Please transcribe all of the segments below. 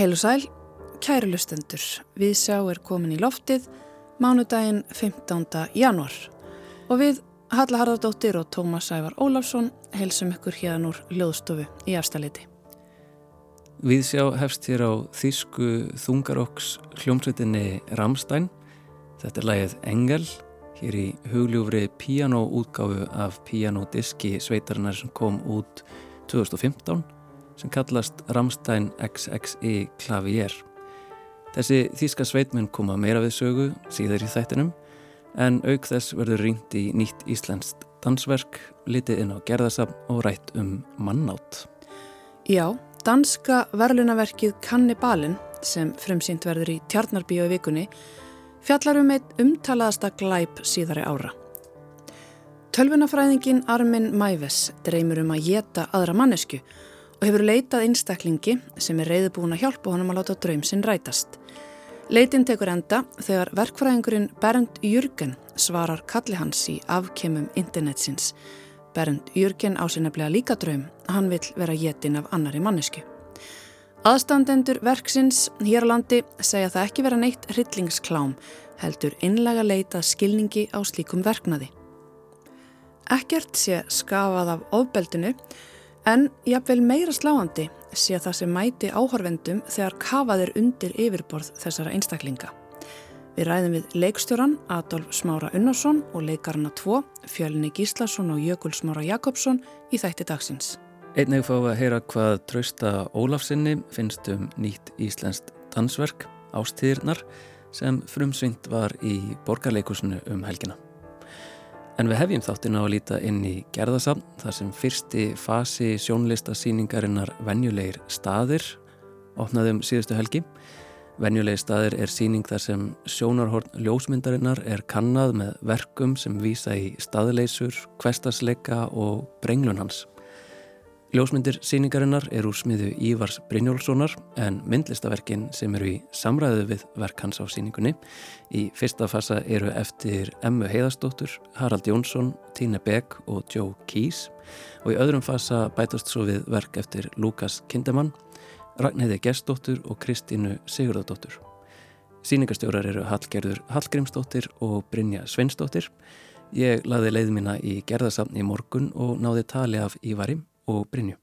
Heil og sæl, kæru lustendur, við sjá er komin í loftið mánudaginn 15. januar og við Halla Harðardóttir og Tómas Ævar Ólafsson heilsum ykkur hérna úr hljóðstofu í afstæliti. Við sjá hefst hér á þýsku þungarokks hljómsveitinni Ramstein. Þetta er lægið Engel, hér í hugljúfri pianoútgáfu af pianodiski sveitarinnar sem kom út 2015 sem kallast Ramstein XXI Klavier. Þessi þýska sveitmun koma meira við sögu síðar í þættinum en auk þess verður ringt í nýtt íslenskt dansverk, litið inn á gerðasafn og rætt um mannátt. Já, danska verlunaverkið Kannibalin sem frumsýnt verður í Tjarnarbíu í vikunni fjallar um eitt umtalaðasta glæp síðari ára. Tölvunafræðingin Armin Mæves dreymur um að geta aðra mannesku og hefur leitað einstaklingi sem er reyðbúin að hjálpa honum að láta draum sinn rætast. Leitin tekur enda þegar verkfræðingurinn Bernd Jürgen svarar kalli hans í afkemum internetsins. Bernd Jürgen ásynablega líka draum, hann vill vera getin af annari mannesku. Aðstandendur verksins hér á landi segja það ekki vera neitt hryllingsklám, heldur innlega leitað skilningi á slíkum verknaði. Ekkert sé skafað af ofbeldinu en jafnvel meira sláandi sé það sem mæti áhorfendum þegar kafaðir undir yfirborð þessara einstaklinga. Við ræðum við leikstjóran Adolf Smára Unnarsson og leikarna 2, Fjölni Gíslason og Jökul Smára Jakobsson í þætti dagsins. Einnig fá að heyra hvað trausta Ólafsinni finnst um nýtt íslenskt dansverk Ástíðirnar sem frumsvind var í borgarleikusinu um helgina. En við hefjum þáttina að líta inn í gerðasafn þar sem fyrsti fasi sjónlistasýningarinnar Venjulegir staðir opnaðum síðustu helgi. Venjulegi staðir er síning þar sem sjónarhorn ljósmyndarinnar er kannad með verkum sem vísa í staðleysur, kvestasleika og brenglun hans. Ljósmyndir síningarinnar er úr smiðu Ívars Brynjólfssonar en myndlistaverkin sem eru í samræðu við verk hans á síningunni í fyrsta fasa eru eftir Emmu Heiðastóttur, Harald Jónsson, Tíne Begg og Joe Keys og í öðrum fasa bætast svo við verk eftir Lukas Kindemann, Ragnheiði Gerstóttur og Kristínu Sigurðardóttur. Sýningarstjórar eru Hallgerður Hallgrímsdóttir og Brynja Sveinsdóttir. Ég laði leið mína í gerðasafn í morgun og náði tali af Ívari og Brynju.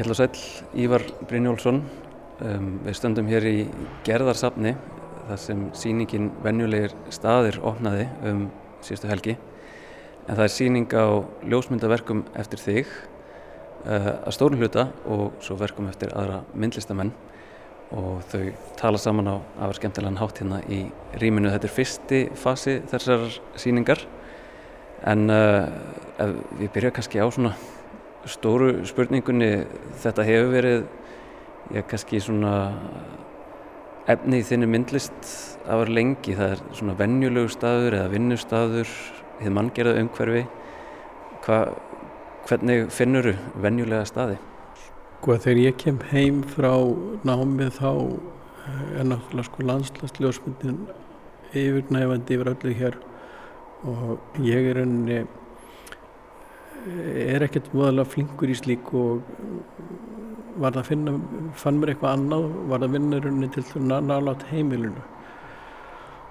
Hell og sæl, Ívar Brynjólfsson. Um, við stöndum hér í gerðarsafni þar sem síningin venjulegir staðir opnaði um síðustu helgi en það er síning á ljósmyndaverkum eftir þig uh, að stórn hluta og svo verkum eftir aðra myndlistamenn. Og þau tala saman á aðver skemmtilegan hátt hérna í rýminu. Þetta er fyrsti fasi þessar síningar en uh, við byrja kannski á svona stóru spurningunni þetta hefur verið ég kannski svona efni í þinni myndlist að vera lengi. Það er svona vennjulegu staður eða vinnustadur þið manngerða umhverfi Hva, hvernig finnur þú vennjulega staði? Sko þegar ég kem heim frá námið þá er náttúrulega sko landslagsljósmyndin yfirnæfandi yfir öllu hér og ég er enni er ekkert móðalega flinkur í slík og var það að finna, fann mér eitthvað annað, var það að vinna rauninni til nálátt heimilinu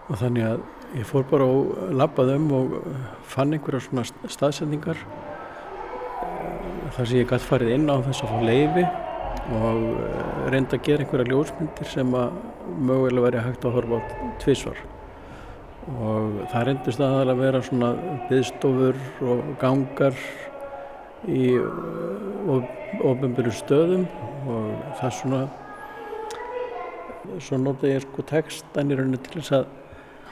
og þannig að ég fór bara og lappaði um og fann einhverja svona staðsendingar þar sem ég gæti farið inn á þess að fá leiði og reynda að gera einhverja ljósmyndir sem að mögulega verið hægt að horfa á tvísvar og það reyndist að það vera svona byðstofur og gangar í ofnbjörnum stöðum og það svona svo nota ég sko textan í rauninu til þess að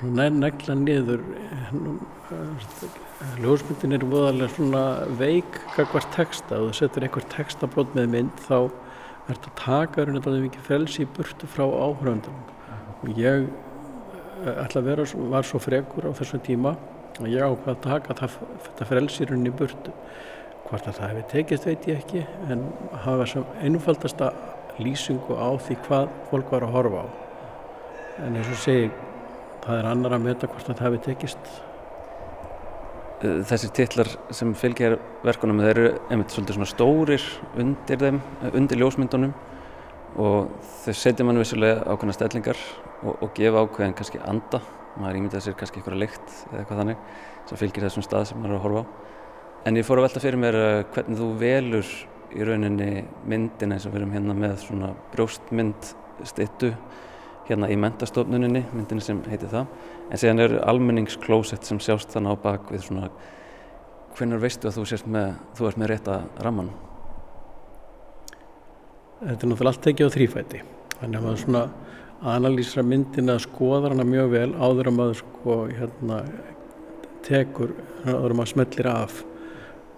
negla niður ljósmyndin er voðalega svona veik kakvart texta. Og þú setur einhver textabrót með mynd þá ert að taka rauninu bara mikið frelsi í burtu frá áhöröndum og ég ætla að vera, var svo frekur á þessum tíma og ég ákvaði að taka það, þetta frelsi rauninu í burtu. Hvort að það hefði tekist veit ég ekki en hafa sem einfaldasta lýsingu á því hvað fólk var að horfa á. En eins og segi það er annar að meta hvort það hefði tekist? Eh, þessir titlar sem fylgja verkunum þeir eru einmitt svolítið svona stórir undir þeim, eh, undir ljósmyndunum. Og þau setja mann vissulega ákveðna stellingar og, og gefa ákveðin kannski anda. Maður ímyndaði sér kannski eitthvað lykt eða eitthvað þannig sem fylgir þessum stað sem maður er að horfa á. En ég fór að velta fyrir mér eh, hvernig þú velur í rauninni myndina eins og við erum hérna með svona brjóstmynd stittu hérna í mentastofnuninni, myndinni sem heitir það. En síðan eru almenningsklósett sem sjást þannig á bak við svona hvernig veistu að þú sést með þú ert með rétta ramman? Þetta er náttúrulega allt tekið á þrýfæti þannig að maður svona analýsra myndina skoðar hana mjög vel áður að maður sko hérna tekur, áður að maður smellir af.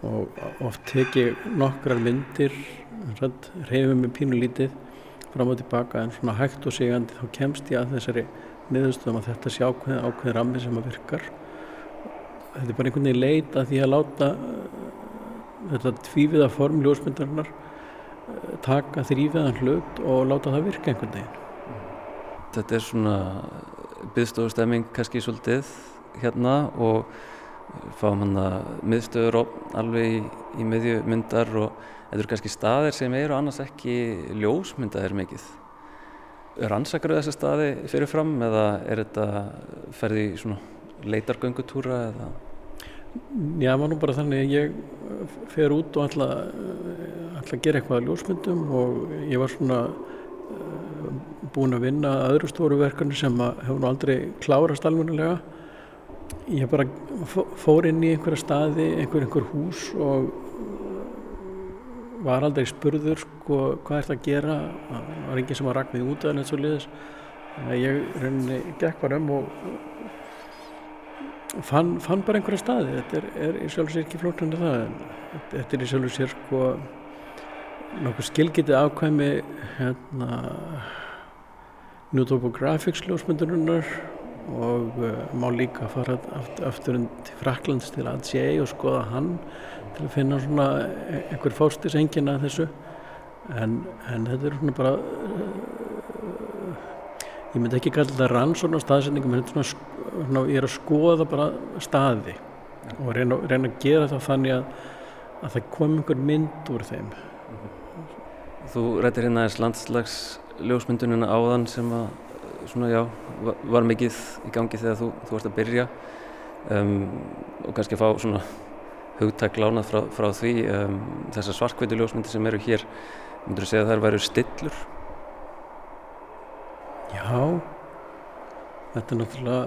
Og oft teki nokkrar myndir reyfum með pínu lítið fram og tilbaka en svona hægt og sigandi þá kemst ég að þessari niðurstöðum að þetta sé ákveðin, ákveðin rammi sem að virkar. Þetta er bara einhvern veginn leit að því að láta uh, þetta tvíviða form ljósmyndarinnar uh, taka þrýviðan hlut og láta það virka einhvern veginn. Þetta er svona byggstofustemming kannski svolítið hérna og fáum hann að miðstöður alveg í, í miðju myndar og þetta eru kannski staðir sem eru annars ekki ljósmyndaðir mikið. Rannsakar þessi staði fyrirfram eða er þetta ferði í svona leitargöngutúra eða? Já, það var nú bara þannig að ég fer út og ætla, ætla að gera eitthvað að ljósmyndum og ég var svona uh, búin að vinna öðru stóru verkefni sem hefur nú aldrei klárast alveg ég bara fór inn í einhverja staði, einhver, einhver hús og var aldrei spurður sko hvað ert að gera? Það var enginn sem rakna því út af þannig að ég reyni gekk bara um og fann, fann bara einhverja staði. Þetta er, er í sjálf og sér ekki það en þetta er í sjálf og sér sko nokkuð skilgitið ákvæmi hérna New Topographics ljósmyndurinnar og uh, má líka fara aftur, aftur til Fraklands til ACA og skoða hann til að finna svona einhver fórstisengina þessu. En, en þetta er svona bara uh, ég myndi ekki kalla þetta rannsóna staðsendingum en þetta er svona, svona ég er að skoða bara staði og reyna, reyna að gera það þannig að, að það kom einhver mynd úr þeim. Þú rættir hérna þess landslags ljósmyndunina áðan sem að svona já, var mikið í gangi þegar þú, þú varst að byrja um, og kannski að fá svona hugtak lánað frá, frá því um, þessar svarkveitu ljósmyndir sem eru hér myndur þú segja að það væru stillur? Já þetta er náttúrulega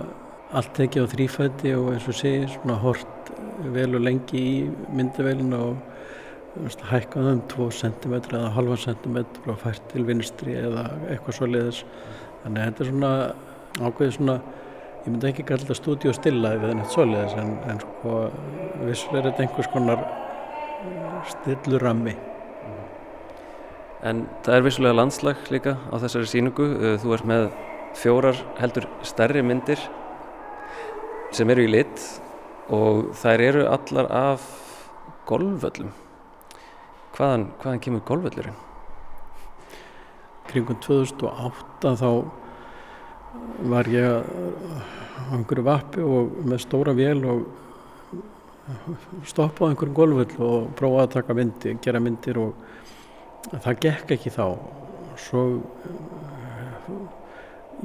allt ekki á þrýfætti og eins og segir svona hort vel og lengi í myndavelina og hækkaðum 2 cm eða halva cm og fært til vinstri eða eitthvað svo leiðis þannig að þetta er svona ákveðið svona ég myndi ekki kalla þetta stúdíu stillaði við neitt soliðis en, en sko vissulega er þetta einhvers konar eh, stillurammi. En það er vissulega landslag líka á þessari síningu eh, þú ert með fjórar heldur stærri myndir sem eru í lit og þær eru allar af golvöllum hvaðan, hvaðan kemur golvöllurinn? Kringum 2008 þá var ég á einhverju vappi og með stóra vél og stoppaði einhverjum golvöll og prófaði að taka myndi, gera myndir og það gekk ekki þá. Svo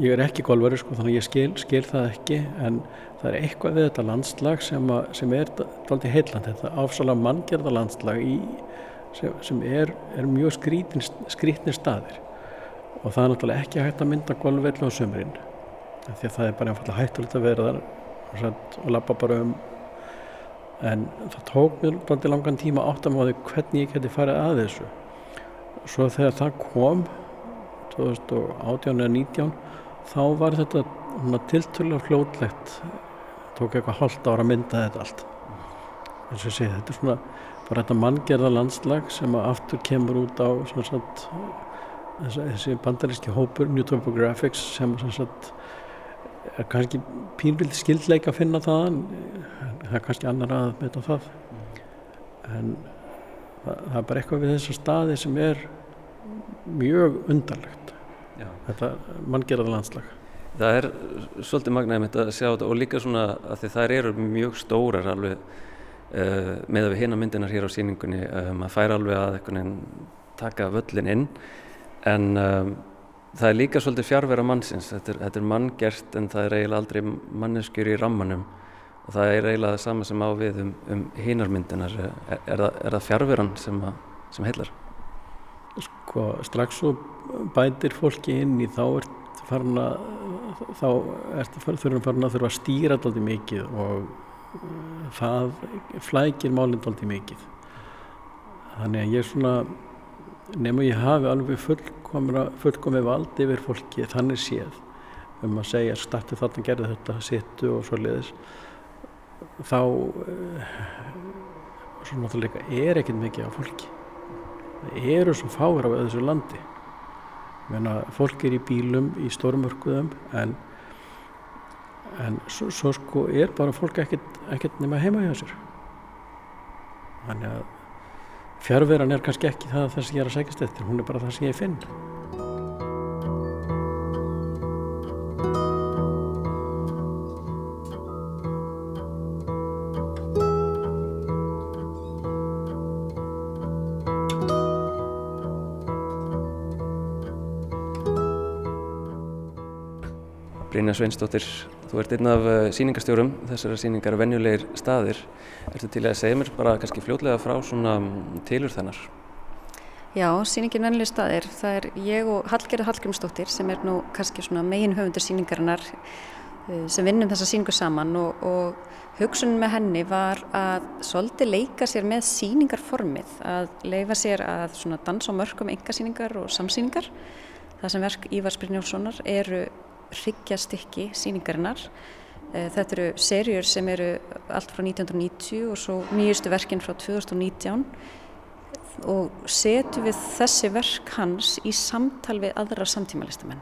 ég er ekki golvari sko þannig að ég skil, skil það ekki en það er eitthvað við þetta landslag sem, að, sem er daldi heilland þetta afsalega manngjörða landslag í, sem, sem er, er mjög skrítnir staðir. Og það er náttúrulega ekki hægt að mynda golfvelli á sömurinn því að það er bara einfallega hættulegt að vera þar. Og lappa bara um. En það tók mér bara langan tíma átt að máði hvernig ég geti farið að þessu. Svo þegar það kom 2018 eða 19 þá var þetta tiltölu fljótlegt tók eitthvað halvt ára að mynda þetta allt. Eins og ég segi þetta er svona bara þetta manngerða landslag sem aftur kemur út á svona þessi bandaríski hópur New Topographics sem, sagt, kannski pínvild skildleik að finna það það er kannski annar að meita það. En það, það er bara eitthvað við þessa staði sem er mjög undarlegt. Já. þetta manngerða landslag Það er svolítið magnaðið að sjá þetta og líka svona að því það eru mjög stórar alveg uh, með að við hinna myndinar hér á síningunni maður fær alveg að taka völlin inn. En um, það er líka svolítið fjárvera mannsins. Þetta er, þetta er manngert en það er eiginlega aldrei manneskjur í rammanum. Og það er eiginlega það sama sem á við um, um hinarmyndinar er, er, er það fjárveran sem, sem heilar? Sko strax og bætir fólki inn í þá er farin að þá ertu farin að þurfa að stýra alltaf mikið og það flækir málinn alltaf mikið. Þannig að ég svona nema ég hafi alveg fullkomið vald yfir fólki þannig séð um að segja startu þarna gerði þetta, sittu og svo leiðis þá uh, svo náttúrulega er ekkert mikið á fólki. Það eru svo fáir á þessu landi. Meina, fólk er í bílum í stórmörkuðum en, en svo, svo sko er bara fólk ekkert nema heima hjá sér. Þannig að fjárveran er kannski ekki það þess að ég er að sækast eftir, hún er bara það sem ég finn. Brynja Sveinsdóttir, þú ert einn af eh, síningastjórum þessara síningar venjulegir staðir. Ertu til að segja mér bara kannski fljótlega frá svona mm, tilur þennar? Já, síningin venjulegir staðir, það er ég og Hallgerður Hallgrímsdóttir sem er nú kannski svona megin höfundur síningarinnar eh, sem vinnum þessa síningu saman og, og hugsunin með henni var að svolítið leika sér með síningarformið, að leifa sér að svona dansa á mörgum engasíningar og samsíningar. Það sem verk Ívars Brynjólfssonar eru hryggjastykki síningarinnar. Eh, þetta eru serjur sem eru allt frá 1990 og svo nýjustu verkinn frá 2019 og setjum við þessi verk hans í samtal við aðra samtímalistamenn.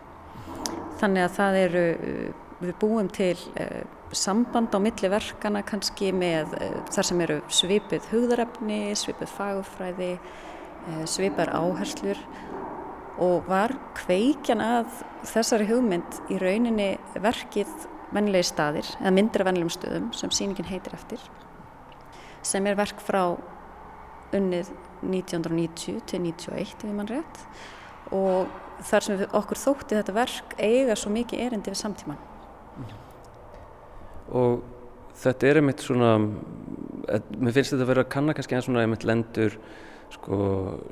Þannig að það eru, eh, við búum til uh, samband á milli verkana kannski með þar sem eru svipið hugðarefni, svipið fagufræði, uh, svipar áherslur og var kveikjan að þessari hugmynd í rauninni verkið vennilegi staðir eða myndir af vennilegum stöðum sem síningin heitir eftir sem er verk frá unnið 1990 til 1991 ef mann rétt. Og þar sem við okkur þótti þetta verk eiga svo mikið erindi við samtíman Og þetta er einmitt svona mér finnst þetta að vera að kanna kannski eins svona einmitt lendur sko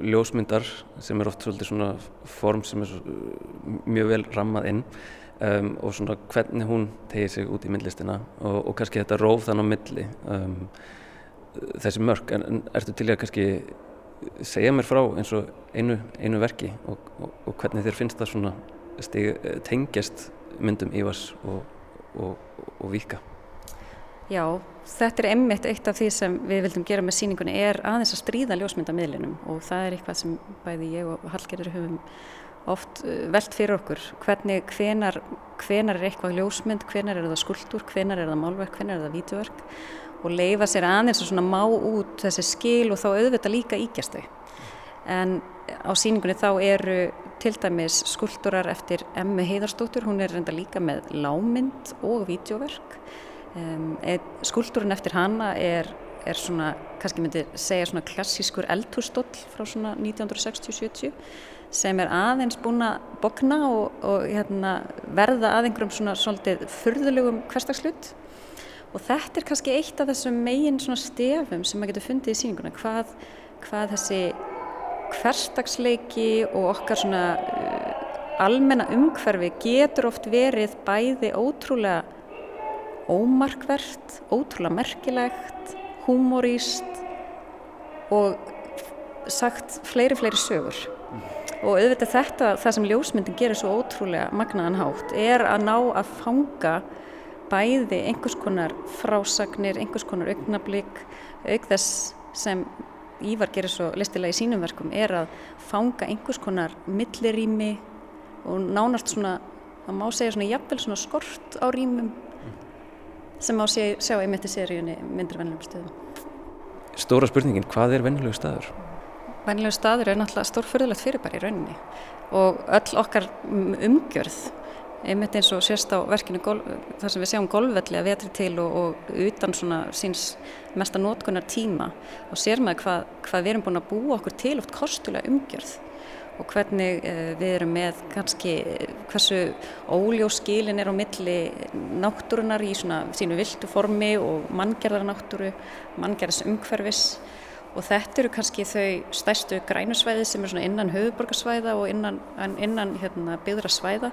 ljósmyndar sem er oft svolítið svona form sem er svo, mjög vel rammað inn um, og svona hvernig hún tegir sig út í myndlistina og, og kannski þetta róf þann á milli um, þessi mörg en, en ertu til að kannski segja mér frá eins og einu, einu verki og, og, og hvernig þér finnst það svona stig, tengjast myndum Ívars og Víka Já, þetta er emmitt eitt af því sem við vildum gera með síningunni er aðeins að stríða ljósmyndamiðlinum og það er eitthvað sem bæði ég og Hallgerður höfum oft uh, veld fyrir okkur. Hvernig, hvenar, hvenar er eitthvað ljósmynd, hvenar er það skuldur, hvenar er það málverk, hvenar er það vítuverk og leifa sér aðeins að má út þessi skil og þá auðvitað líka íkjast þau. En á síningunni þá eru til dæmis skuldurar eftir Emmi Heiðarstóttur, hún er reynda líka með lámynd og vítuverk Um, Skúltúrin eftir hana er, er svona, kannski myndi segja svona klassískur eldhúsdóll frá svona 1960-70 sem er aðeins búin að bokna og, og hérna, verða að einhverjum svona svolítið fyrðulegum hverstagslut og þetta er kannski eitt af þessum megin svona stefum sem maður getur fundið í síninguna hvað, hvað þessi hverstagsleiki og okkar svona uh, almenna umhverfi getur oft verið bæði ótrúlega ómarkvert, ótrúlega merkilegt, humoríst og sagt fleiri fleiri sögur. Og auðvitað þetta, það sem ljósmyndin gerir svo ótrúlega magnaðan hátt, er að ná að fanga bæði einhvers konar frásagnir, einhvers konar augnablík, auk þess sem Ívar gerir svo listilega í sínum verkum, er að fanga einhvers konar millirými og nánast svona, það má segja svona jafnvel svona skort á rýmum sem á sjá einmitt í seríunni myndir vennilegum stöðum. Stóra spurningin, hvað er vennilegu staður? venilegu staður er náttúrulega stórfyrðulegt fyrirbæri í rauninni og öll okkar umgjörð einmitt eins og sérst á verkinu þar sem við sjáum golfvelli að vetri til og, og utan svona síns mesta nótkunar tíma og sér maður hvað, hvað við erum búin að búa okkur til oft kostulega umgjörð og hvernig uh, við erum með kannski hversu óljóskilin er á milli náttúrunar í svona sínu viltu formi og manngerðar náttúru, manngerðas umhverfis. Og þetta eru kannski þau stærstu grænusvæði sem er svona innan höfuborgarsvæða og innan, innan hérna, byggðra svæða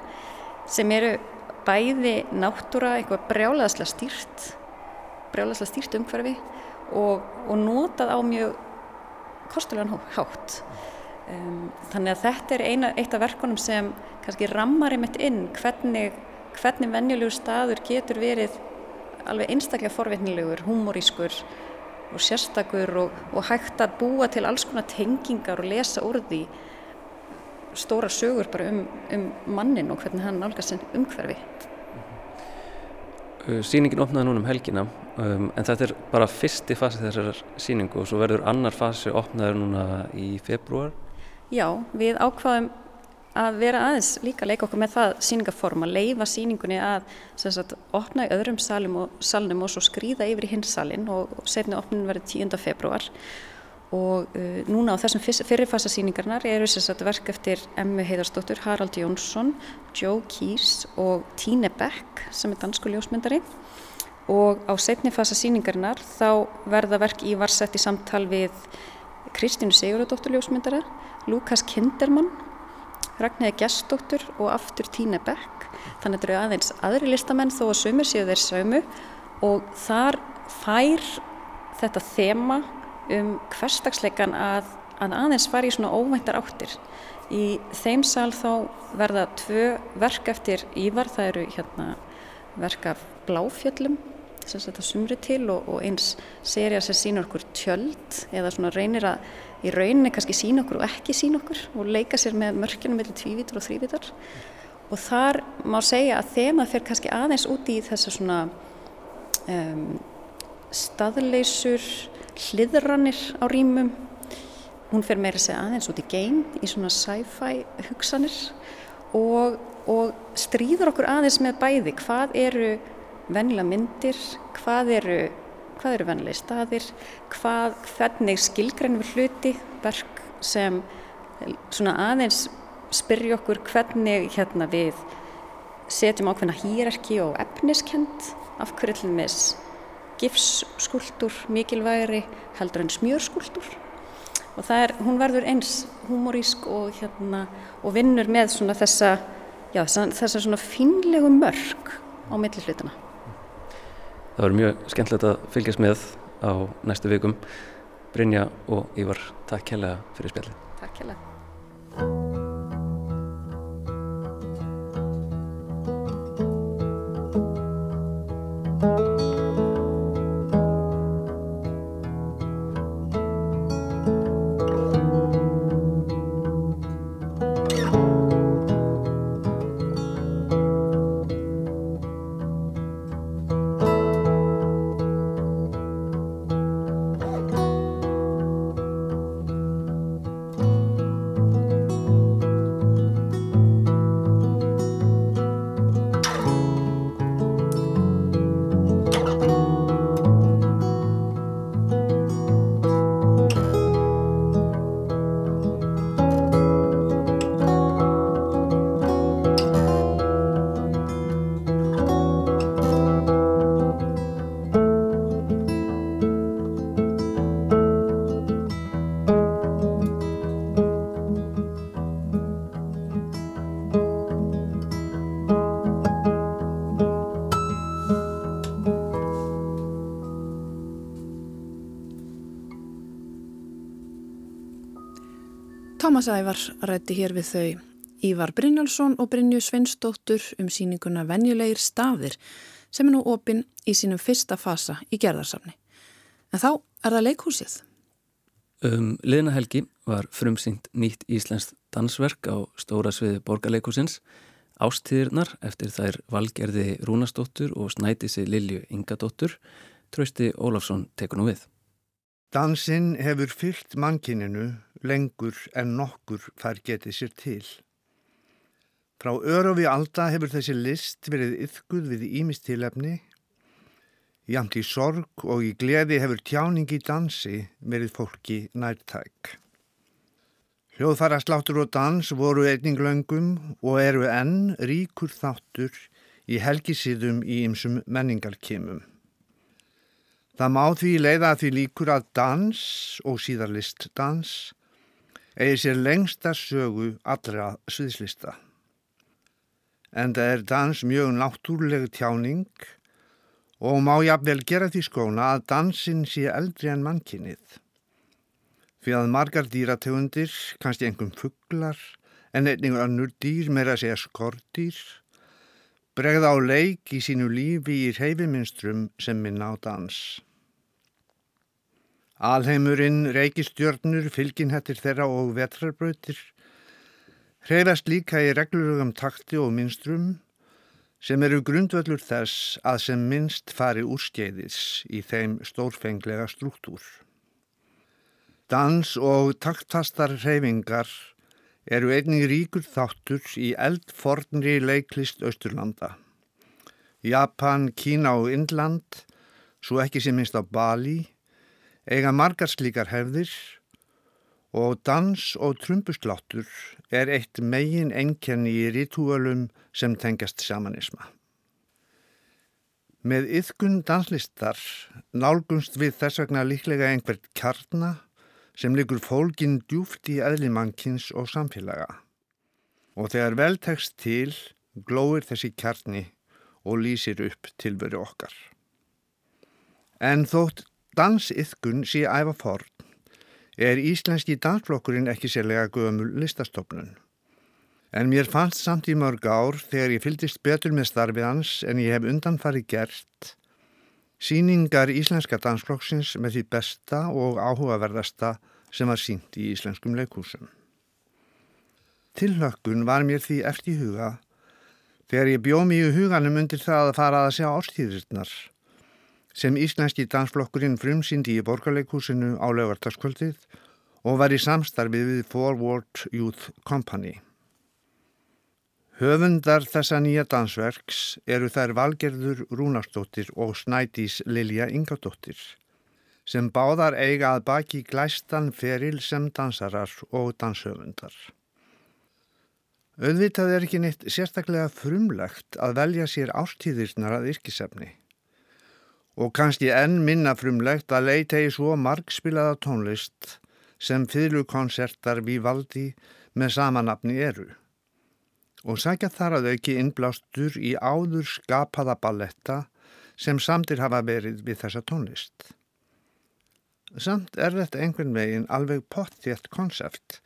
sem eru bæði náttúra eitthvað brjálaðslega stýrt brjálaðslega stýrt umhverfi og, og notað á mjög kostulegan hátt um, þannig að þetta er eina, eitt af verkunum sem kannski rammar einmitt inn hvernig, hvernig venjulegu staður getur verið alveg einstaklega forvitnilegur, humorískur og sérstakur og, og hægt að búa til alls konar tengingar og lesa úr því stóra sögur bara um, um mannin og hvernig hann nálgast umhverfi. Uh, sýningin opnaði núna um helgina um, en þetta er bara fyrsti fasi þessar síningu og svo verður annar fasi opnaður núna í februar. Já, við ákvaðum að vera aðeins líka að leika okkur með það síningaform að leifa síningunni að sagt, opna í öðrum og salnum og svo skrýða yfir í hins salin og setni opnin verið 10. februar og uh, núna á þessum fyrirfasasýningarnar eru sérstaklega verk eftir Emmu Heiðarsdóttur, Harald Jónsson, Joe Keys og Tine Beck sem er dansku ljósmyndari og á setni fasasýningarnar þá verða verk í varsett í samtal við Kristínu Sigurðardóttur ljósmyndara, Lukas Kindermann, Ragnæði Gessdóttur og aftur Tine Beck þannig að þetta eru aðeins aðri listamenn þó að sömur séu þeir sömu og þar fær þetta þema um hverstagsleikan að, að aðeins fara í svona óvæntar áttir. Í þeim sál þá verða tvö verk eftir Ívar, það eru hérna verk af bláfjöllum sem þetta sumri til og, og eins seria sem sína okkur tjöld eða svona reynir að í rauninni kannski sína okkur og ekki sína okkur og leika sér með mörkjunum mellir tvívítur og þrývítar og þar má segja að þemað fer kannski aðeins úti í þessa svona um, staðleysur hliðranir á rýmum hún fer meira segja aðeins út í geim í svona sci-fi hugsanir og, og stríður okkur aðeins með bæði. Hvað eru vennilega myndir? Hvað eru, hvað eru vennilega staðir hvað, hvernig skilgrænum við hluti verk sem svona aðeins spyrja okkur hvernig hérna við setjum ákveðna hýrarki og efniskend af hverju til mis gifsskúldur mikilvægri heldur en smjörskúldur og það er, hún verður eins humorísk og, hérna, og vinnur með svona þessa, já, þessa svona finlegu mörg á milli hlutuna. Það verður mjög skemmtilegt að fylgjast með á næstu vikum. Brynja og Ívar, takk hella fyrir spjallið. Takk hella. Rætti hér við þau Ívar Brynjálsson og Brynju Svinsdóttur um síninguna Venjulegir stafir sem er nú opinn í sínum fyrsta fasa í gerðarsafni. En þá er það leikhúsið. Um liðna helgi var frumsýnt nýtt íslenskt dansverk á stóra sviði borgarleikhúsins Ástíðirnar eftir þær valgerði Rúnastóttur og snætisi Lilju Ingadóttur Trausti Ólafsson tekur nú við. Dansinn hefur fyllt mannkininu lengur en nokkur fær getið sér til. Frá örofi alda hefur þessi list verið yfguð við ímistilefni. Jamt í sorg og í gleði hefur tjáning í dansi verið fólki nærtæk. Hljóðfara sláttur og dans voru einninglöngum og eru enn ríkur þáttur í helgisíðum í ymsum menningarkimum. Það má því leiða því líkur að dans og síðarlist dans eigi sér lengsta sögu allra sviðslista. En það er dans mjög náttúrulega tjáning og má jafnvel gera því skóna að dansin sé eldri en mannkinnið. Fyrir að margar dýrategundir, kannski einhverjum fugglar, en einningur annur dýr meira að segja skortýr, bregða á leik í sínu lífi í reyfiminstrum sem minna á dans. Alheimurinn, reykistjörnur, fylginhettir þeirra og vetrarbrautir hreyfast líka í reglurugum takti og minstrum sem eru grundvöldur þess að sem minst fari úrskeiðis í þeim stórfenglega struktúr. Dans og taktastar hreyfingar eru einnig ríkur þáttur í eldfornri leiklist Östurlanda. Japan, Kína og Indland, svo ekki sem minnst á Bali, eiga margar slíkar hefðir og dans og trumbusláttur er eitt megin enkenni í rítúölum sem tengjast sjamanisma. Með yðkun danslistar nálgunst við þess vegna líklega einhvert kjarna sem liggur fólkin djúft í eðlimannkins og samfélaga. Og þegar veltekst til, glóir þessi kjarni og lýsir upp tilveru okkar. En þótt dansiðkun sé æfa forn, er íslenski dansflokkurinn ekki sérlega gömul listastofnun. En mér fannst samt í mörg ár þegar ég fyldist betur með starfið hans en ég hef undanfari gert síningar íslenska dansflokksins með því besta og áhugaverðasta sem var sínt í íslenskum leikúsum. Tillökkun var mér því eftir í huga þegar ég bjóð mér í huganum undir það að fara að sjá ástíðirnar sem íslenski dansflokkurinn frumsýndi í borgarleikúsinu á lögartaskvöldið og var í samstarfið við Forward Youth Company. Höfundar þessa nýja dansverks eru þær Valgerður Rúnarsdóttir og Snædís Lilja Ingadóttir sem báðar eiga að baki glæstan feril sem dansarar og danshöfundar. Öðvitað er ekki neitt sérstaklega frumlegt að velja sér ástíðirnar að yrkisefni og kannski enn minna frumlegt að leita í svo margspilaða tónlist sem fyrlukonsertar við valdi með samanapni eru og sækja þar að auki innblástur í áður skapaða balletta sem samtir hafa verið við þessa tónlist. Samt er þetta einhvern veginn alveg pottjætt konsept,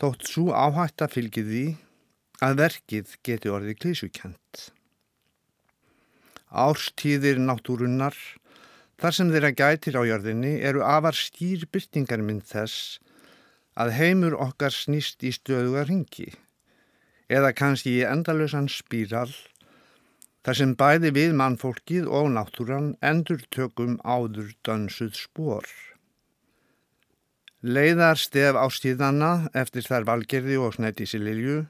þótt svo áhætt að fylgi því að verkið geti orðið klísukent. Árstíðir náttúrunnar, þar sem þeirra gætir á jörðinni, eru afar skýr byrtingarmynd þess að heimur okkar snýst í stöðuga ringi eða kannski í endalösan spíral þar sem bæði við mannfólkið og náttúran endur tökum áður dansuð spór. Leiðar stef ástíðanna eftir þær valgerði og snættísi lilju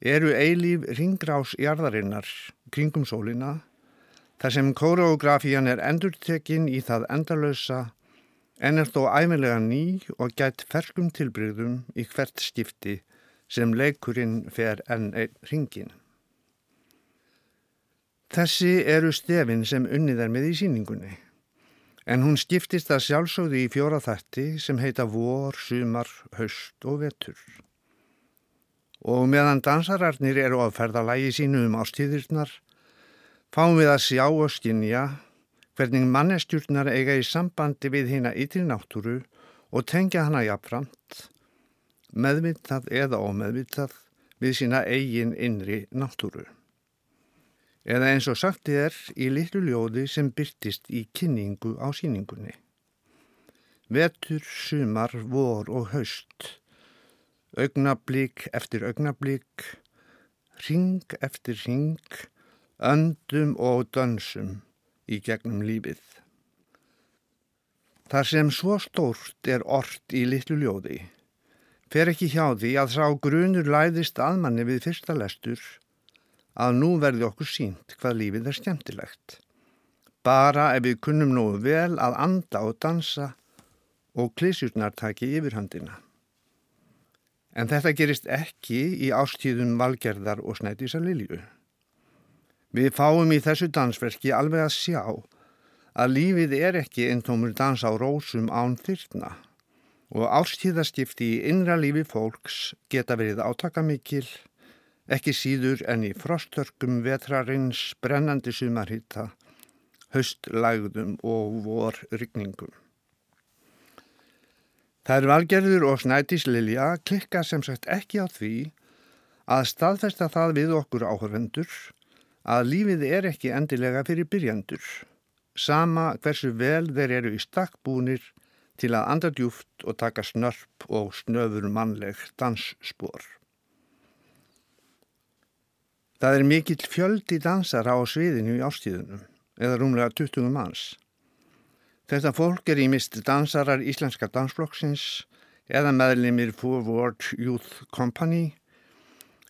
eru eilíf ringgrás jarðarinnar kringum sólina þar sem koreografían er endurtekinn í það endalösa en er þó æmilega ný og gætt ferskum tilbyrðum í hvert skipti sem leikurinn fer enn einn ringin. Þessi eru stefin sem unnið er með í síningunni. En hún skiptist að sjálfsögðu í fjóra þætti sem heita vor, sumar, haust og vetur. Og meðan dansararnir eru á ferðalægi sínu um ástíðirnar, fáum við að sjá og skinja hvernig mannestjúrnar eiga í sambandi við hina ytri náttúru og tengja hana jafnframt, meðvitað eða ómeðvitað við sína eigin innri náttúru eða eins og sagt er í litlu ljóði sem byrtist í kynningu á síningunni. Vetur, sumar, vor og haust, augnablík eftir augnablík, ring eftir ring, öndum og dönsum í gegnum lífið. Þar sem svo stórt er orrt í litlu ljóði, fer ekki hjá því að sá grunur læðist aðmanni við fyrsta lestur að nú verði okkur sínt hvað lífið er skemmtilegt. Bara ef við kunnum nógu vel að anda og dansa og klísjurnar taki yfirhandina. En þetta gerist ekki í ástíðum valgerðar og snætisa Lilju. Við fáum í þessu dansverki alveg að sjá að lífið er ekki eintómur dans á rósum án þyrtna og ástíðaskipti í innra lífi fólks geta verið átakamikil, ekki síður en í frostörkum vetrarins brennandi sumarhitta, höstlægðum og vorrygningum. Er valgerður og snætislilja klikka sem sagt ekki á því að staðfesta það við okkur áhörvendur að lífið er ekki endilega fyrir byrjandur, sama hversu vel þeir eru í stakkbúnir til að anda djúft og taka snörp og snöfur mannleg dansspor. Það er mikill fjöldi dansara á sviðinu í ástíðunum, eða rúmlega 20 manns. Þetta fólk er í mist dansarar Íslenska dansflokksins eða meðlimir Forward Youth Company,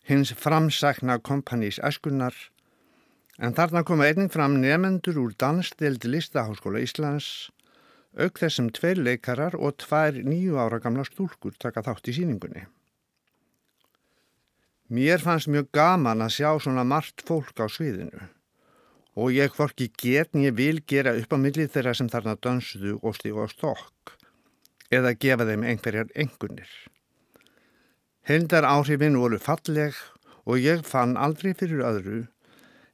hins framsakna kompanís eskunnar, en þarna koma einnig fram nefendur úr dansdeild Listaháskóla Íslands, auk þessum tveir leikarar og tvær nýju ára gamla stúlkur taka þátt í síningunni. Mér fannst mjög gaman að sjá svona margt fólk á sviðinu og ég hvorki get en ég vil gera upp á millið þeirra sem þarna dansuðu og stígu á stokk eða gefa þeim einhverjar engunir. Heldar áhrifin voru falleg og ég fann aldrei fyrir öðru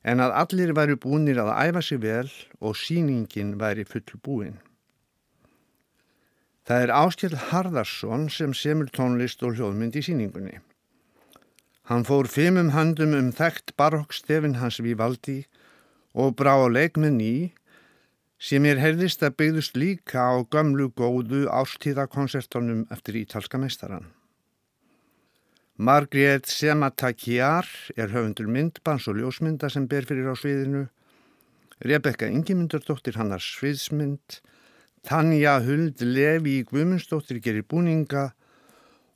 en að allir væri búinir að æfa sig vel og síningin væri full búin. Það er Áskjell Harðarsson sem semur tónlist og hljóðmynd í síningunni. Hann fór fimmum handum um þekkt barokkstefin hans við valdi og brá á leik með ný sem ég heyrðist að byggðust líka á gömlu góðu ástíðakonsertonum eftir ítalska meistaran. Margrét Sematakjar er höfundur myndbans og ljósmynda sem ber fyrir á sviðinu, Rebecca Ingimundardóttir hannar sviðsmynd, Tanja Huld Levi Guðmundsdóttir gerir búninga.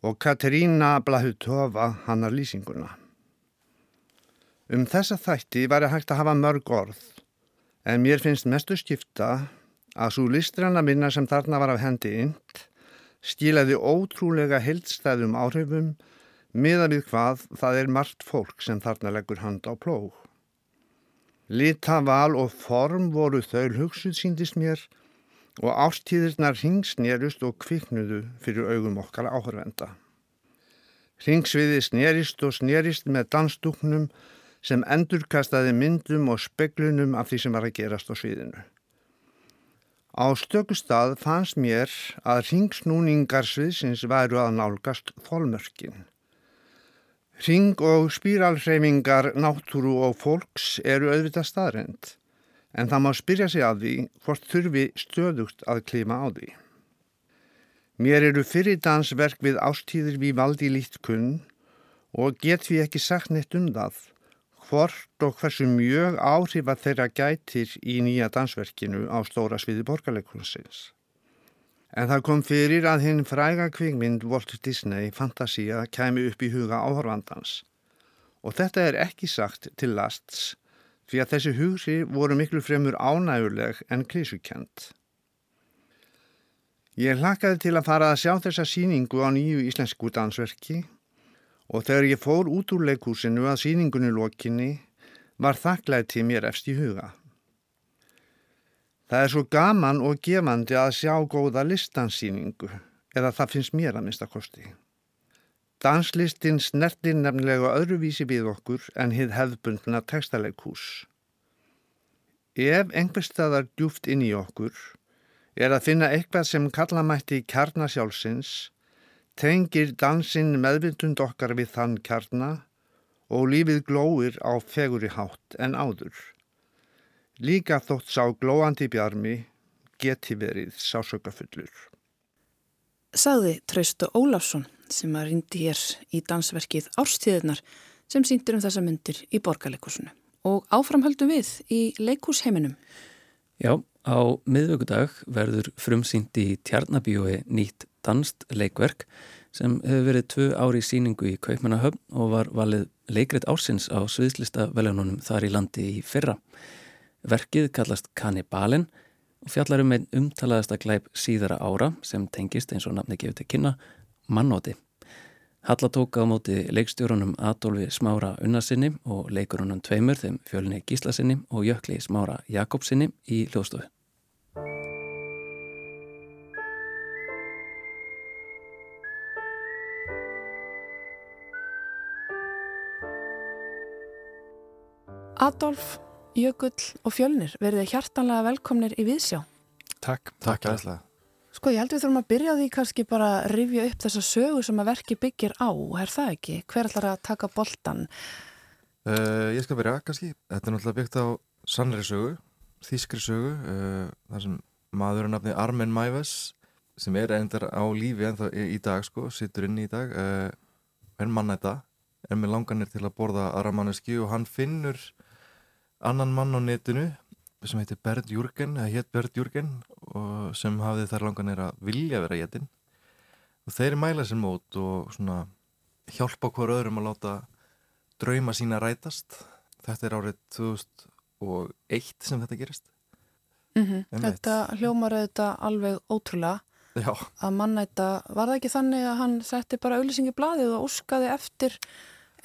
Og Katerína Blahutova hannar lýsinguna. Um þessa þætti var ég hægt að hafa mörg orð, en mér finnst mestu skipta að svo listranna minna sem þarna var af hendi int stílaði ótrúlega heldstæðum áhrifum miða við hvað það er margt fólk sem þarna leggur hand á plóg. Lita, val og form voru þau hugsuð síndist mér og ástíðirnar ringsnerust og kviknuðu fyrir augum okkar áhörvenda. Ringsviði snerist og snerist með dansdúknum sem endurkastaði myndum og speglunum af því sem var að gerast á sviðinu. Á stöku stað fannst mér að ringsnúningar sviðsins væru að nálgast þólmörkin. Ring og spíralreifingar náttúru og fólks eru auðvitað staðrend, en það má spyrja sig að því hvort þurfi stöðugt að klíma á því. Mér eru fyrirdansverk við ástíðir við valdi lít kunn og get við ekki sagt neitt um það hvort og hversu mjög áhrifa þeirra gætir í nýja dansverkinu á stóra sviði borgarleikursins. En það kom fyrir að hinn fræga kvikmynd Walt Disney Fantasia kæmi upp í huga áhorfandans og þetta er ekki sagt til lasts því að þessi hugri voru miklu fremur ánæguleg en klísukent. Ég hlakaði til að fara að sjá þessa síningu á nýju íslensku dansverki og þegar ég fór út úr leikúsinu að síningunni lokinni var þakklæti mér efst í huga. Það er svo gaman og gefandi að sjá góða listansýningu, eða það finnst mér að mista kosti. Danslistin snertir nefnilega öðruvísi við okkur en hið hefðbundna textaleikús. Ef einhver staðar djúft inn í okkur er að finna eitthvað sem kallamætti kjarnasjálfsins tengir dansinn meðvindund okkar við þann kjarna og lífið glóir á feguri hátt en áður. Líka þótt sá glóandi bjarmi geti verið sásökafullur. Saði Traustu Ólafsson sem að rindi hér í dansverkið Árstíðunar sem síndir um þessa myndir í borgarleikusinu og áframhaldum við í leikusheiminum. Já, á miðvöggudag verður frumsýndi í Tjarnabíói nýtt danst leikverk sem hefur verið tvö ári í síningu í Kaupmannahöfn og var valið leikrit ársins á sviðslista veljónunum þar í landi í fyrra. Verkið kallast Kannibalin og fjallar um einn umtalaðasta glæp síðara ára sem tengist eins og nafni gefur til kynna mannóti. Halla tók á móti leikstjórunum Adolfi Smára Unnarsinni og leikurunum tveimur þeim fjölni Gíslasinni og Jökli Smára Jakobsinni í hljóðstofu. Adolf, Jökull og Fjölnir verið hjartanlega velkomnir í Viðsjá. Takk, takk aðslega. Sko ég held við þurfum að byrja því kannski bara að rifja upp þessa sögu sem að verki byggir á, er það ekki? Hver ætlar að taka boltan? Uh, ég skal byrja kannski. Þetta er náttúrulega byggt á sannri sögu, þískri sögu, uh, þar sem maður er nafni Armen Mæves sem er endar á lífi en það í dag sko, sittur inn í dag, uh, er mann þetta, er með langanir til að borða aðra manneski og hann finnur annan mann á netinu sem heitir Bernd Jürgen, Bernd Jürgen sem hafði þar langan er að vilja vera héttin og þeir mæla sér mót og svona hjálpa hver öðrum að láta drauma sína rætast. Þetta er árið 2001 sem þetta gerist. Mm -hmm. Þetta hljómar þetta alveg ótrúlega. Já. að mannæta, var það ekki þannig að hann setti bara auðlýsingi bladið og óskaði eftir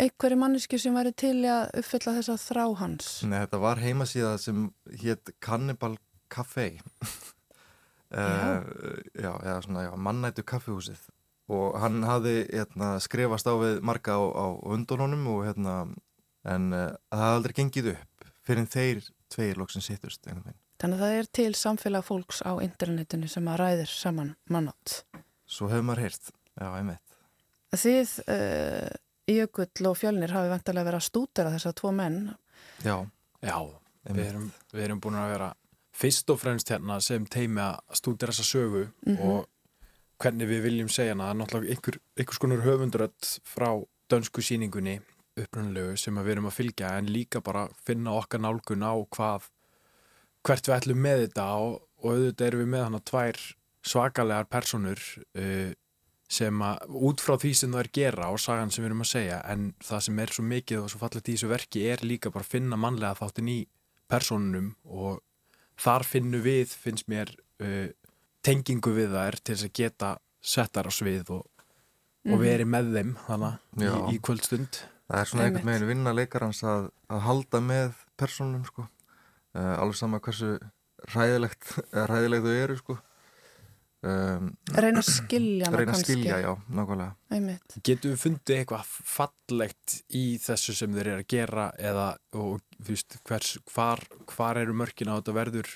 einhverju mannesku sem væri til að uppfylla þessa þrá hans? Nei, þetta var heimasíða sem hétt Cannibal Café uh, já, eða svona, já, mannættu kaffihúsið og hann hafði hérna, skrifast á við marga á, á undununum og hérna en uh, það hafði aldrei gengið upp fyrir þeir tveir lóksin sittust. Þannig að það er til samfélag fólks á internetinu sem að ræðir saman mannátt. Svo hefur maður heyrt, já, einmitt. Þið uh, Jökull og Fjölnir hafi vantilega verið að stútera þess að tvo menn. Já, já við erum, við erum búin að vera fyrst og fremst hérna sem teimi að stútera þessa sögu mm -hmm. og hvernig við viljum segja hana, það er náttúrulega einhver, einhvers konar höfundrödd frá dönsku síningunni upprannlegu sem við erum að fylgja en líka bara finna okkar nálgun á hvað hvert við ætlum með þetta og, og auðvitað erum við með hana tvær svakalegar personur uh, sem að út frá því sem það er gera og sagan sem við erum að segja en það sem er svo mikið og svo fallet í þessu verki er líka bara að finna mannlega þáttin í personunum og þar finnum við, finnst mér uh, tengingu við það er til þess að geta settar á svið og, mm. og mhm. veri með þeim þannig í, í kvöldstund Það er svona einhvern veginn vinna leikarans að, að halda með personunum sko. uh, alveg sama hversu ræðilegt, ræðilegt þau eru sko Um, reyna að skilja reyna að skilja, já, nákvæmlega. Getur við fundið eitthvað fallegt í þessu sem þeir eru að gera eða, og þú veist hvers, hvar, hvar eru mörkin á þetta verður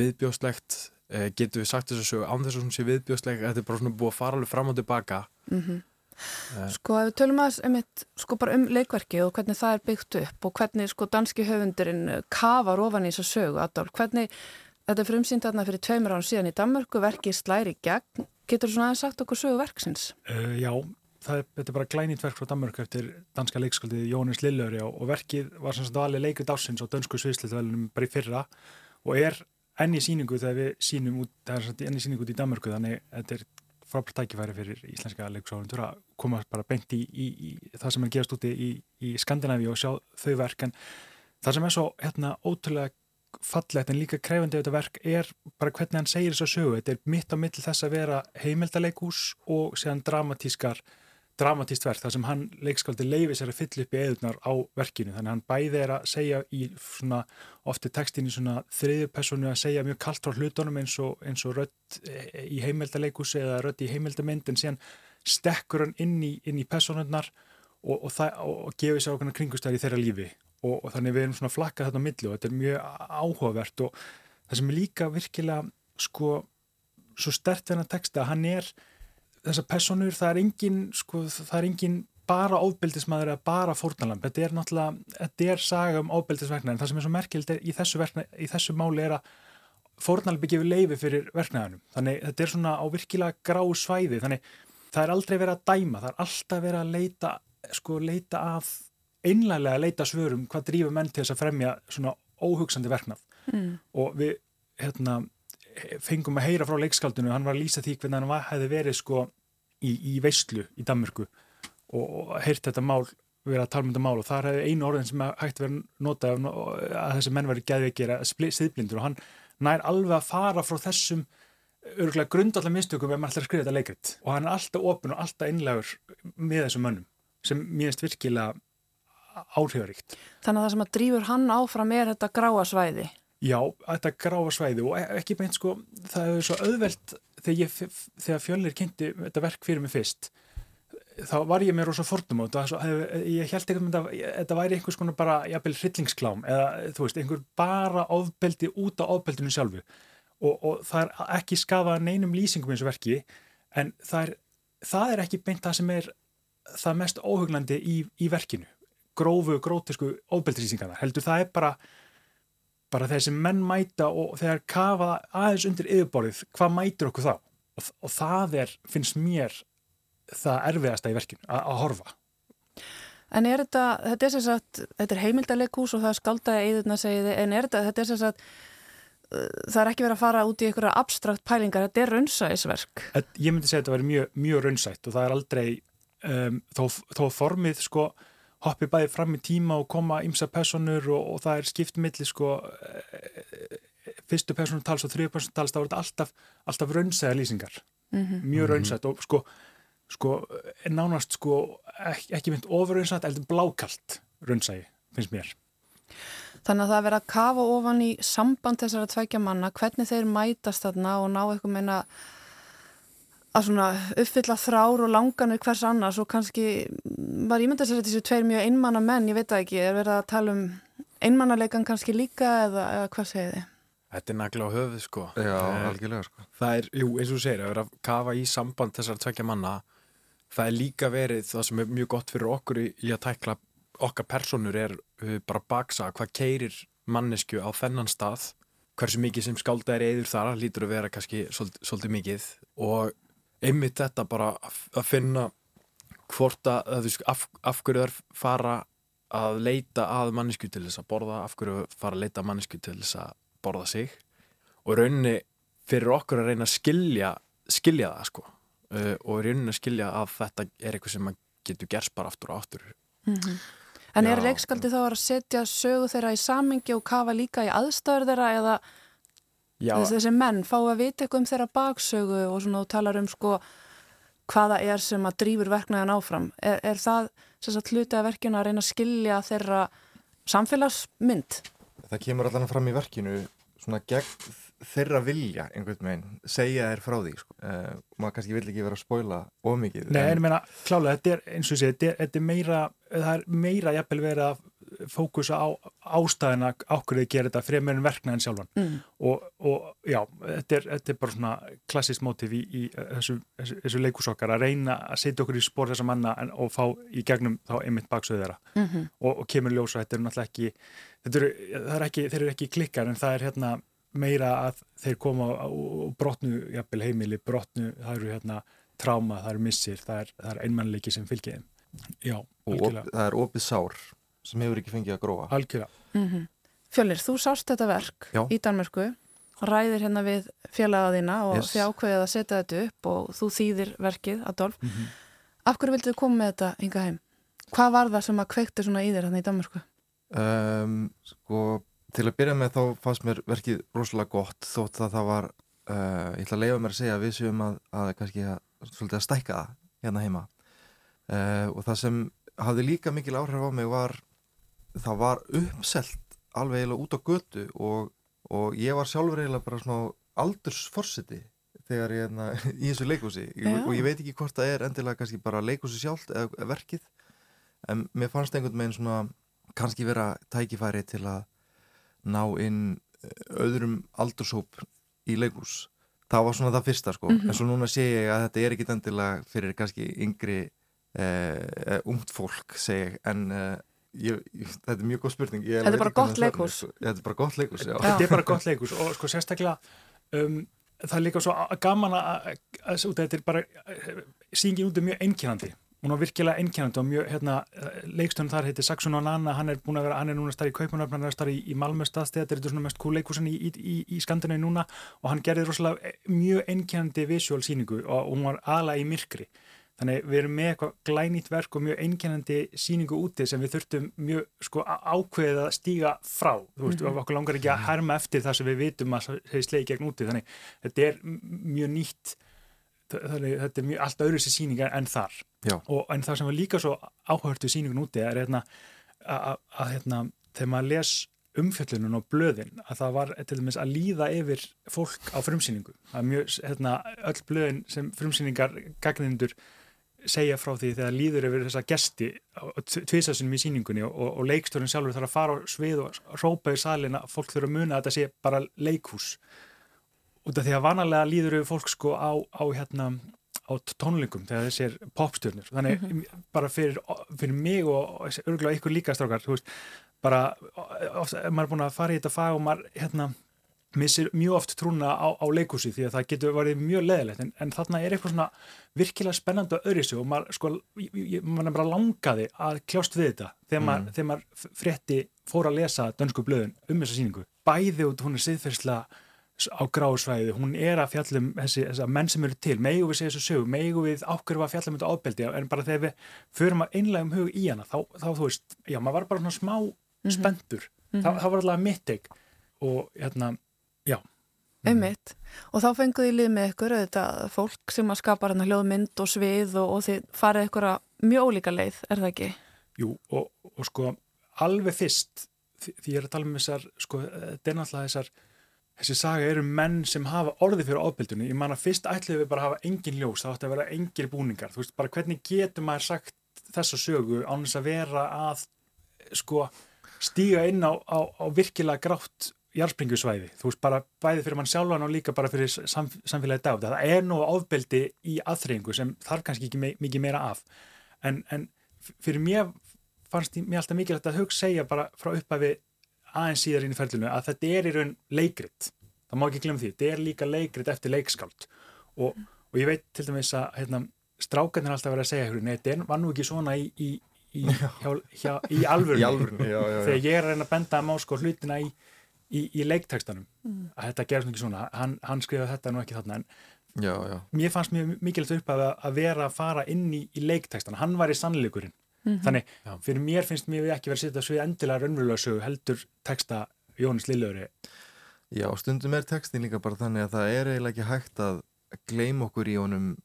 viðbjóslegt eh, getur við sagt þessu án þess að það sé viðbjóslegt þetta er bara svona búið að fara alveg fram og tilbaka. Mm -hmm. eh. Sko ef við tölum aðeins um, sko, um leikverki og hvernig það er byggt upp og hvernig sko danski höfundurinn kafar ofan í þessu sögu, Adolf, hvernig Þetta er frumsýnd þarna fyrir tveimur án síðan í Danmörku, verkið slæri gegn. Getur þú svona aðeins sagt okkur sögu verksins? Uh, já, er, þetta er bara glænit verk frá Danmörku eftir danska leikskaldið Jónis Lillöri og verkið var sem sagt alveg leikut ásins á dönsku sviðslitvelunum bara í fyrra og er enni síningu þegar við sínum út, það er enni síningu út í Danmörku þannig þetta er frábært tækifæri fyrir íslenska leiksáhundur að koma bara beint í, í, í það sem er gerast úti í, í Skandinavíu og sjá þau verk en það sem er svo hérna ótrúlega fallegt en líka krefandi þetta verk er bara hvernig hann segir þess að sögu. Þetta er mitt á mill þess að vera heimildaleikús og séðan dramatískar dramatíst verk þar sem hann leikskaldi leiði sér að fylla upp í eðunar á verkinu. Þannig að hann bæði er að segja í svona ofti tekstin í svona þriðju personu að segja mjög kallt frá hlutunum eins og, eins og rött í heimildaleikús eða rött í heimildamend en síðan stekkur hann inn í, í personunnar og, og, og, gefur sér okkur kringustæri í þeirra lífi og, og þannig við erum svona flakkað þetta á milli og þetta er mjög áhugavert og það sem er líka virkilega sko svo stert að texta, hann er þessar personur, það er engin sko, það er engin bara óbeldismæður eða bara fórnalamb, þetta er náttúrulega þetta er saga um óbeldisverknar en það sem er svo merkild í í þessu máli er að fórnalambi gefur leifi fyrir verknæðanum, þannig þetta er svona á virkilega grá svæði, þannig það er aldrei verið að dæma, það er alltaf verið að leita sko leita að einlega að leita svörum hvað drýfur menn til þess að fremja svona óhugsandi verknað mm. og við hérna, fengum að heyra frá leikskaldinu, hann var að lýsa því hvernig hann hefði verið sko í, í veistlu í Danmörku og, og heyrt þetta mál verið að tala um þetta mál og þar hefði einu orðin sem hægt verið notað að þessi menn verið gæðveikir að siðblindur og hann nær alveg að fara frá þessum örgulega grundallar mistökum ef maður ætlar að skrifa þetta leikrit og hann er alltaf ofin og alltaf innlegur með þessum mönnum sem mínist virkilega áhrifaríkt. Þannig að það sem að drýfur hann áfram er þetta gráa svæði? Já, þetta gráa svæði og e- ekki beint sko, það er svo auðvelt þegar, ég, þegar fjölnir kynnti þetta verk fyrir mig fyrst þá var ég mér ósað á þetta ég held ekki að þetta væri einhvers konar bara jafnvel hryllingsklám eða þú veist, einhver bara ofbeldi út á ofbeldinu sjálfu og, og það er ekki skafað neinum lýsingum eins og verki en það er, það er ekki beint það sem er það mest óhuglandi í, í verkinu grófu, grótisku ofbeldilýsingarna heldur það er bara bara þessi menn mæta og þegar kafa aðeins undir yfirborðið hvað mætir okkur þá? Og, og það er, finnst mér það erfiðasta í verkinu að horfa. En er þetta, þetta er sem sagt, þetta er heimildalegús og það er skaldaði eðurna segiði, en er þetta, þetta er sem sagt, uh, það er ekki verið að fara út í einhverja abstrakt pælingar, þetta er raunsæðisverk. Ég myndi segja að þetta verið mjög, mjög raunsætt og það er aldrei, um, þó, þó formið sko hoppið bæði fram í tíma og koma ímsa personur og, og það er skipt milli sko fyrstu personur tals og þrjú personur tals, þá er þetta alltaf, alltaf raunsæða lýsingar, mm -hmm. mjög raunsætt og sko sko, nánast sko ekki, ekki mynd ofurraunsætt, eldur blákalt raunsægi, finnst mér. Þannig að það verður að kafa ofan í samband þessara tvækja manna, hvernig þeir mætast þarna og ná eitthvað meina að svona uppfylla þrár og langanir hvers annars og kannski var ég myndið að segja þessi tveir mjög einmanna menn, ég veit það ekki, er verið að tala um einmannaleikan kannski líka eða, eða hvað segir þið? Þetta er nagla á höfuð sko. Já, eh, algjörlega sko. Það er, jú, eins og þú segir, að vera að kafa í samband þessar tveikja manna það er líka verið það sem er mjög gott fyrir okkur í, í að tækla okkar personur er uh, bara baksa hvað keirir mannesku á þennan stað hversu mikið sem skálda er eður þar lítur að vera kannski svolítið, svolítið mikið og einmitt þetta bara að finna hvort að, að af, af hverju þær fara að leita að mannesku til þess að borða af hverju fara að leita að mannesku til þess að borða sig og rauninni fyrir okkur að reyna að skilja skilja það sko. Uh, og er raunin að skilja að þetta er eitthvað sem getur gerst bara aftur og aftur. Mm -hmm. En er leikskaldi þá að setja sögu þeirra í samingi og kafa líka í aðstöður þeirra eða þessi menn fá að vita eitthvað um þeirra baksögu og svona og talar um sko hvaða er sem að drýfur verknæðan áfram er, er það hluti að verkjuna að reyna að skilja þeirra samfélagsmynd? Það kemur allan fram í verkinu svona gegn þeirra vilja einhvern veginn, segja þér frá því sko. uh, maður kannski vill ekki vera að spóila ómikið. Nei, en ég meina, klálega, þetta er eins og sé, þetta, þetta er meira það er meira jafnvel verið að fókusa á ástæðina ákveðið að gera þetta fremur en verknæðin sjálfan mm. og, og já, þetta er, þetta er bara svona klassist mótiv í, í þessu, þessu, þessu leikusokkar að reyna að setja okkur í spór þessa manna en, og fá í gegnum þá einmitt baksöðu þeirra mm -hmm. og, og kemur ljósa, þetta er náttúrulega ekki, er, er ekki þeir eru ekki klikkar en það er hérna meira að þeir koma og brotnu jafnvel heimili, brotnu, það eru hérna tráma, það eru missir, það er, er einmannleiki sem fylgir þeim. Já, algjörlega. Og það er opið sár sem hefur ekki fengið að gróa. Algjörlega. Mm -hmm. Fjölir, þú sást þetta verk Já. í Danmörku, ræðir hérna við fjölaðaðina og yes. þið ákveðið að setja þetta upp og þú þýðir verkið, Adolf. Mm -hmm. Af hverju vildu þið koma með þetta hinga heim? Hvað var það sem að kveiktu svona í þér hérna í Danmörku? Um, sko Til að byrja með þá fannst mér verkið rosalega gott þótt að það var, uh, ég ætla að leiða mér að segja við séum að, að kannski að, að stækka það hérna heima uh, og það sem hafði líka mikil áhrif á mig var, það var uppselt alveg eiginlega út á götu og, og ég var sjálfur eiginlega bara svona aldursforsiti þegar ég er hérna í þessu leikúsi og ég veit ekki hvort það er endilega kannski bara leikúsi sjálft eða verkið en mér fannst einhvern veginn svona kannski vera tækifæri til að ná inn eh, öðrum aldursóp í leikús það var svona það fyrsta sko. Mm -hmm. en svo núna sé ég að þetta er ekki endilega fyrir kannski yngri eh, ungt fólk seg en eh, ég, ég, þetta er mjög góð spurning Þetta er bara gott leikús sko. Þetta er bara gott leikús, já Þetta er bara gott leikús og sko sérstaklega um, það er líka svo gaman að þetta er bara síngin út er mjög einkynandi hún var virkilega einkennandi og mjög, hérna, leikstunum þar heitir Saxon og Nanna, hann er búin að vera, hann er núna starf í Kaupanöfn, hann er starf í, í Malmö staðstæð, þetta er svona mest cool leikúsin í, í, í Skandinavi núna og hann gerði rosalega mjög einkennandi visual síningu og hún var aðla í myrkri. Þannig við erum með eitthvað glænýtt verk og mjög einkennandi síningu úti sem við þurftum mjög sko ákveðið að stíga frá. Þú veist, mm -hmm. okkur langar ekki að herma eftir það sem við vitum að það er sleið gegn úti. Þannig þetta er mjög nýtt þannig þetta er mjög allt öðru sér síninga en þar og, en það sem var líka svo áhörtu síningun úti er hérna, að hérna, þegar maður les umfjöllunum og blöðin að það var til dæmis að líða yfir fólk á frumsýningu það er mjög, hérna, öll blöðin sem frumsýningar gagnindur segja frá því þegar líður yfir þessa gesti tviðsásunum í síningunni og, og, og leikstörun sjálfur þarf að fara á svið og rópa í salin að fólk þurfa að muna að þetta sé bara leikhús út af því að vanalega líður við fólk sko á, á hérna á tónlingum þegar þessir popstjörnur þannig mm -hmm. bara fyrir, fyrir mig og örgulega ykkur líka strákar bara ofta, maður er búin að fara í þetta fag og maður hérna missir mjög oft trúna á, á leikúsi því að það getur verið mjög leðilegt en, en þarna er eitthvað svona virkilega spennandi og öðriðsug og maður sko, maður bara langaði að kljást við þetta þegar maður, mm. þegar maður frétti fór að lesa dönsku blöðun um þessa síningu bæði út hún er siðferðslega á gráðsvæði, hún er að fjallum þessi, þessi menn sem eru til, megu við segja þessu sög megu við ákveður að fjallum þetta ábeldi en bara þegar við förum að einlega um hug í hana þá, þá þú veist, já, maður var bara svona smá mm -hmm. spendur, mm -hmm. það, það var alltaf mittig og hérna já. Ummitt, og þá fenguði í lið með ykkur þetta fólk sem að skapa hérna hljóðmynd og svið og, og þið farið ykkur að mjög ólíka leið, er það ekki? Jú, og, og sko alveg fyrst, því ég er að tala um þessar, sko, þetta er náttúrulega þessar þessi saga eru menn sem hafa orði fyrir ábyrgdunni, ég man að fyrst ætluðu við bara að hafa engin ljós, það ætti að vera engir búningar þú veist, bara hvernig getur maður sagt þessa sögu án þess að vera að sko stíga inn á, á, á virkilega grátt jarspringusvæði, þú veist, bara bæði fyrir mann sjálfan og líka bara fyrir sam, samfélagi dag, það er nú ábyrgdi í aðþreyingu sem þarf kannski ekki mikið meira af. En, en fyrir mér fannst mér alltaf mikilvægt að hugsa segja bara frá upphæfi aðeins síðar inn í ferlinu að þetta er í raun leikrit. Það má ekki glemja því, þetta er líka leikrit eftir leikskáld. Og, og ég veit til dæmis að hérna, strákarnir alltaf verið að segja nei, þetta var nú ekki svona í, í, í, hjá, hjá, í alvörunni. Þegar ég er að reyna að benda má sko hlutina í leiktekstanum mm. að þetta gerðs ekki svona, hann, hann skrifaði þetta nú ekki þarna en já, já. mér fannst mjög mikilvægt upp að, að vera að fara inn í leiktekstan, hann var í sannleikurinn Mm -hmm. Þannig, já, fyrir mér finnst mér ekki verið að setja svið endilega raunverulega sögu heldur texta Jónis Lillöri. Já, stundum er textin líka bara þannig að það er eiginlega ekki hægt að gleym okkur í honum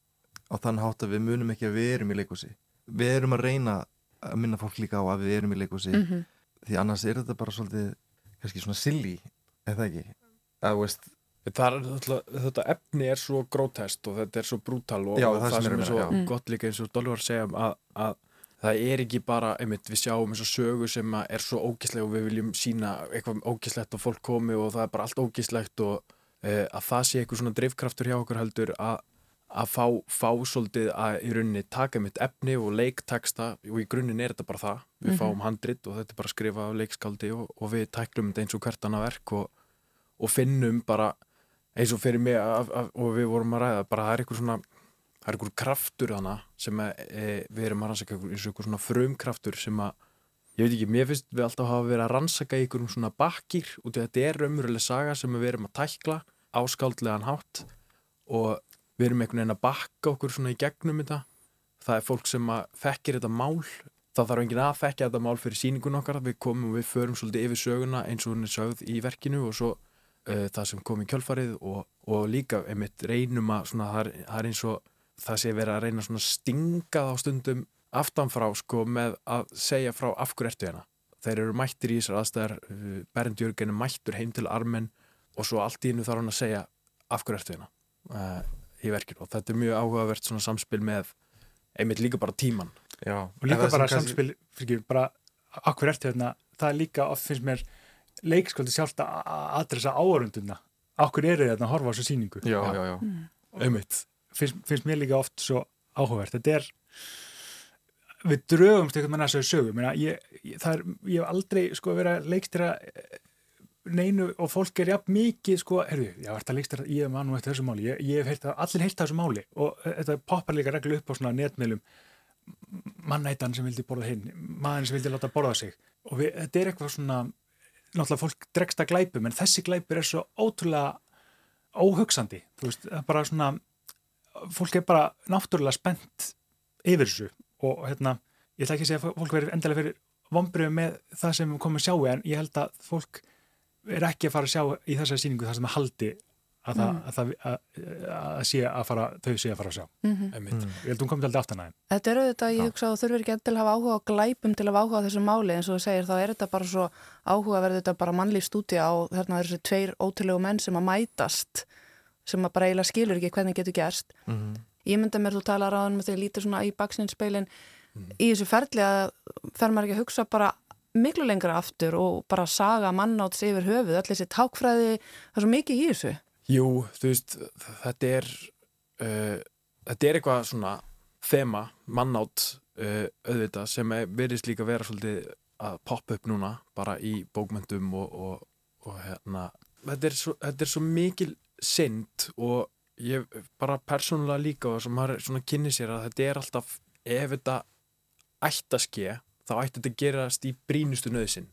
á þann hátt að við munum ekki að við erum í leikúsi. Við erum að reyna að minna fólk líka á að við erum í leikúsi mm -hmm. því annars er þetta bara svolítið kannski svona silly, eða ekki? Að, veist, Er, þetta efni er svo grótest og þetta er svo brútal og, já, og það, það sem er, er svo já. gott líka eins og Dolly var að segja um að, að það er ekki bara, einmitt, við sjáum eins og sögu sem er svo ógísleg og við viljum sína eitthvað ógíslegt og fólk komi og það er bara allt ógíslegt og e, að það sé eitthvað svona drivkraftur hjá okkur heldur að, að fá, fá svolítið að í rauninni taka einmitt efni og leikteksta og í grunninn er þetta bara það, við mm -hmm. fáum handrit og þetta er bara að skrifa af leikskaldi og, og við tæklum þetta eins og hvert annað verk og, og finnum bara eins og fyrir mig að, að, og við vorum að ræða, bara það er eitthvað svona það er einhver kraftur hana sem að, e, við erum að rannsaka eins og einhver svona frumkraftur sem að ég veit ekki, mér finnst við alltaf hafa verið að rannsaka einhverjum svona bakkir af þetta er raunveruleg saga sem við erum að tækla áskáldlegan hátt og við erum einhvern veginn að bakka okkur svona í gegnum þetta. Það er fólk sem að fekkir þetta mál. Það þarf enginn að fekja þetta mál fyrir síningun okkar. Við komum og við förum svolítið yfir söguna eins og hún er sögð í verkinu og svo uh, það sem kom í kjölfarið og, og líka einmitt reynum að svona, það er, það er eins og það sé verið að reyna svona stingað á stundum aftanfrá sko með að segja frá af hverju ertu hérna. Þeir eru mættir í þessar aðstæðar, uh, Bernd Jörgen er mættur heim til armen og svo allt í innu þarf hann að segja af hverju ertu hérna? Uh, í verkinu og þetta er mjög áhugavert svona samspil með einmitt líka bara tíman. Já, og líka bara samspil, fyrir bara hverju ertu hérna, það er líka oft finnst mér leikskóldi sjálft að adressa áarunduna. Hverju eru þetta að horfa á þessu síningu? Já, já, já. Mm. Einmitt finnst, finnst mér líka oft svo áhugavert þetta er við draugumst eitthvað með næstu sögu Meina, ég, ég, er, ég hef aldrei sko verið að leikstira eh, neinu og fólk er jafn mikið sko, herru, ég verið að leikstira ég hef mann og eftir þessu máli, ég, ég hef heilt að allir heilt þessu máli og þetta poppar líka reglu upp á svona netmeilum mannætan sem vildi borða hinn, maður sem vildi láta borða sig. Og við, þetta er eitthvað svona náttúrulega fólk dregst að glæpum en þessi glæpur er svo ótrúlega óhugsandi, þú veist, það er bara svona fólk er bara náttúrulega spennt yfir þessu. Og hérna, ég ætla ekki að segja að fólk verður endilega fyrir vonbröðu með það sem við komum að sjá en ég held að fólk er ekki að fara að sjá í þessari síningu það sem að haldi að, mm. að, að, að sé að fara, þau sé að fara að sjá mm -hmm. mm. ég held að hún komið alltaf aftan aðeins Þetta eru þetta, ég hugsa að þú þurfur ekki endilega að hafa áhuga á glæpum til að hafa áhuga á þessu máli eins og þú segir, þá er þetta bara svo áhuga verður þetta bara mannlýf stúdíu á þarna þessu tveir ótilegu menn sem að mætast sem að bara eiginlega skilur ekki hvernig getur gerst -hmm. Ég mynda mér, þú talar á hann með því að lítur svona í baksinspeilin -hmm. í þessu ferli að fer maður ekki að hugsa bara miklu lengra aftur og bara saga mannáts yfir höfuð, allir þessi tákfræði það er svo mikið í þessu. Jú, þú veist, þetta er uh, þetta er eitthvað svona þema, mannátt uh, auðvitað sem verðist líka vera svolítið að poppa upp núna bara í bókmyndum og, og, og hérna, þetta er, svo, þetta er svo mikil synd og ég bara persónulega líka og sem maður svona kynni sér að þetta er alltaf ef þetta ætti að ske þá ætti þetta að gerast í brínustu nöðsin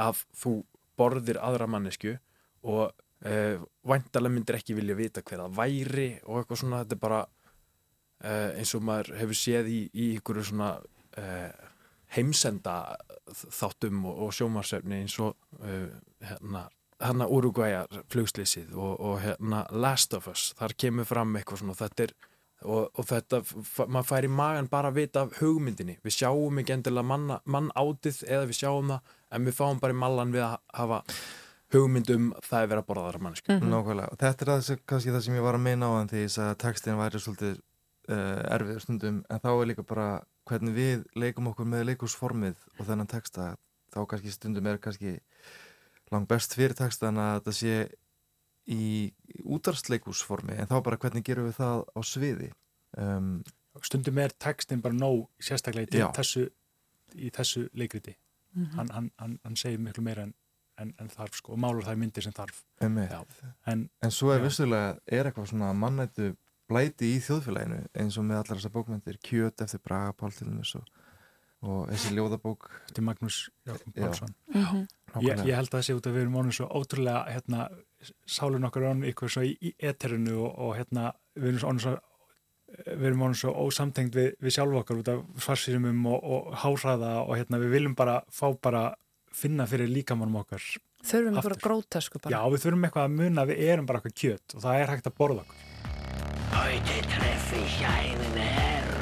að þú borðir aðra mannesku og uh, væntalega myndir ekki vilja vita hver það væri og eitthvað svona þetta er bara uh, eins og maður hefur séð í, í ykkur svona uh, heimsenda þáttum og, og sjómarsöfni eins og hérna hérna Uruguayar flugslýsið og, og hérna Last of Us. Þar kemur fram eitthvað svona þetta er og, og þetta, maður fær í magan bara að vita af hugmyndinni, við sjáum ekki endilega manna, mann átið eða við sjáum það en við fáum bara í mallan við að hafa hugmyndum það er verið að borða þar mannsku. Mm -hmm. Nákvæmlega, og þetta er það, kannski það sem ég var að meina á þann því að textin væri svolítið uh, erfið stundum, en þá er líka bara hvernig við leikum okkur með leikursformið og þennan texta, þá kannski stundum er kannski langt best fyrir textan að þetta sé í útarsleikursformi, en þá bara hvernig gerum við það á sviði. Um, stundum er textin bara nóg sérstaklega í þessu, í þessu leikriti. Mm -hmm. hann, hann, hann, hann segir miklu meira en en, en þarf sko, og málur það myndir sem þarf en, en svo er vissulega er eitthvað svona mannættu blæti í þjóðfélaginu eins og með allar þessar bókmyndir Kjöt eftir Braga Pál til og, og þessi ljóðabók. Til Magnús Pálsson. Mm -hmm. ég, ég held að það sé út að við erum ánum svo ótrúlega hérna, sálun okkur án ykkur svo í, í eterinu og, og hérna við erum ánum svo við erum ánum svo ósamtengt við, við sjálf okkar út af svarsýrumum og, og háraða og hérna við viljum bara fá bara finna fyrir líkamannum okkar Þurfum við bara grótasku bara. Já, við þurfum eitthvað að munna að við erum bara eitthvað kjött og það er hægt að borða okkur. Heute treff ich einen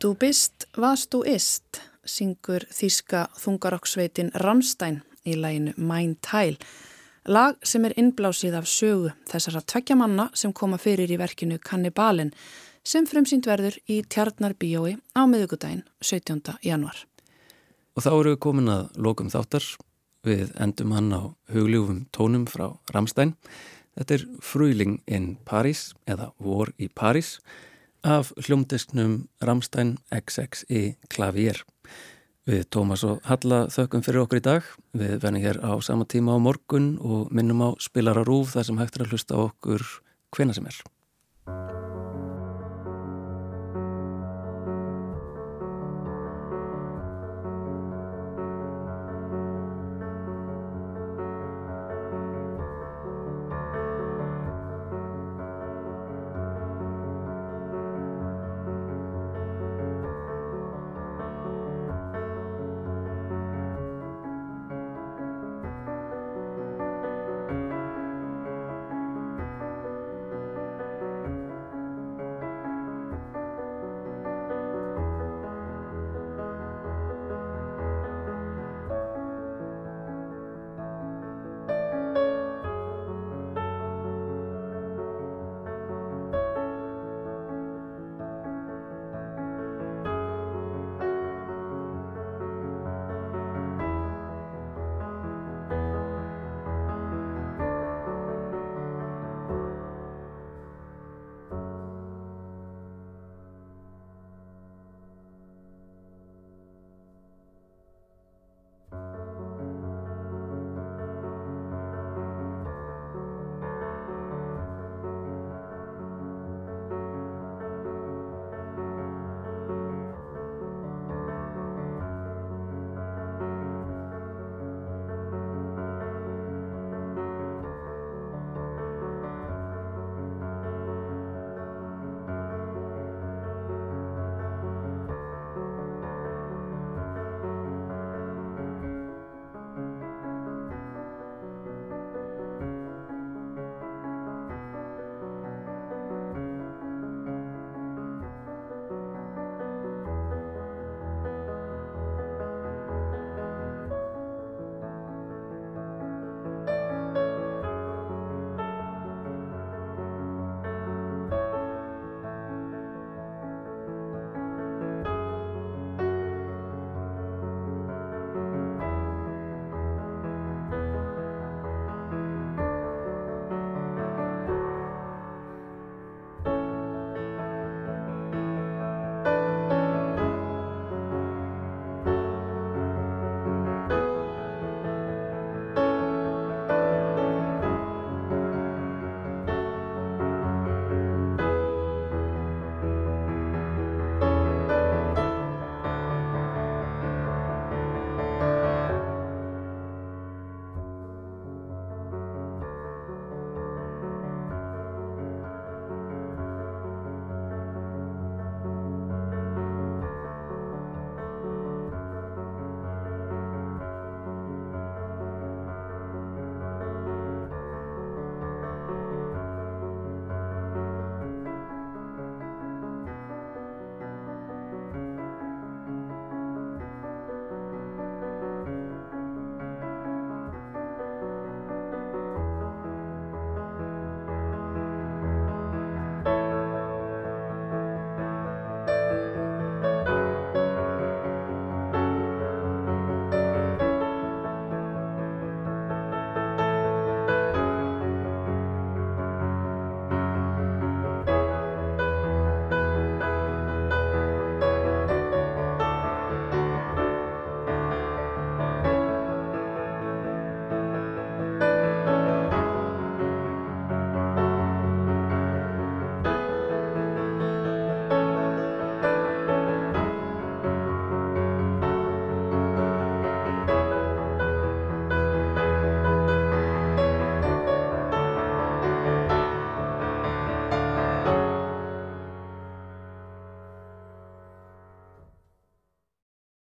Du bist, was du ist, syngur þíska þungarokksveitin Ramstein í læginu Mein Teil. Lag sem er innblásið af sögu þessara tveggja manna sem koma fyrir í verkinu Kannibalen sem frumsýnd verður í Tjarnar bíói á miðugudaginn 17. januar. Og þá eru við komin að lokum þáttar við endum hann á hugljúfum tónum frá Ramstein. Þetta er Frúling in Paris eða Vor í Paris af hljómdisknum Ramstein XXI Klavier. Við Tómas og Halla þökkum fyrir okkur í dag. Við venum hér á sama tíma á morgun og minnum á spilararúf þar sem hægt er að hlusta okkur hvena sem er.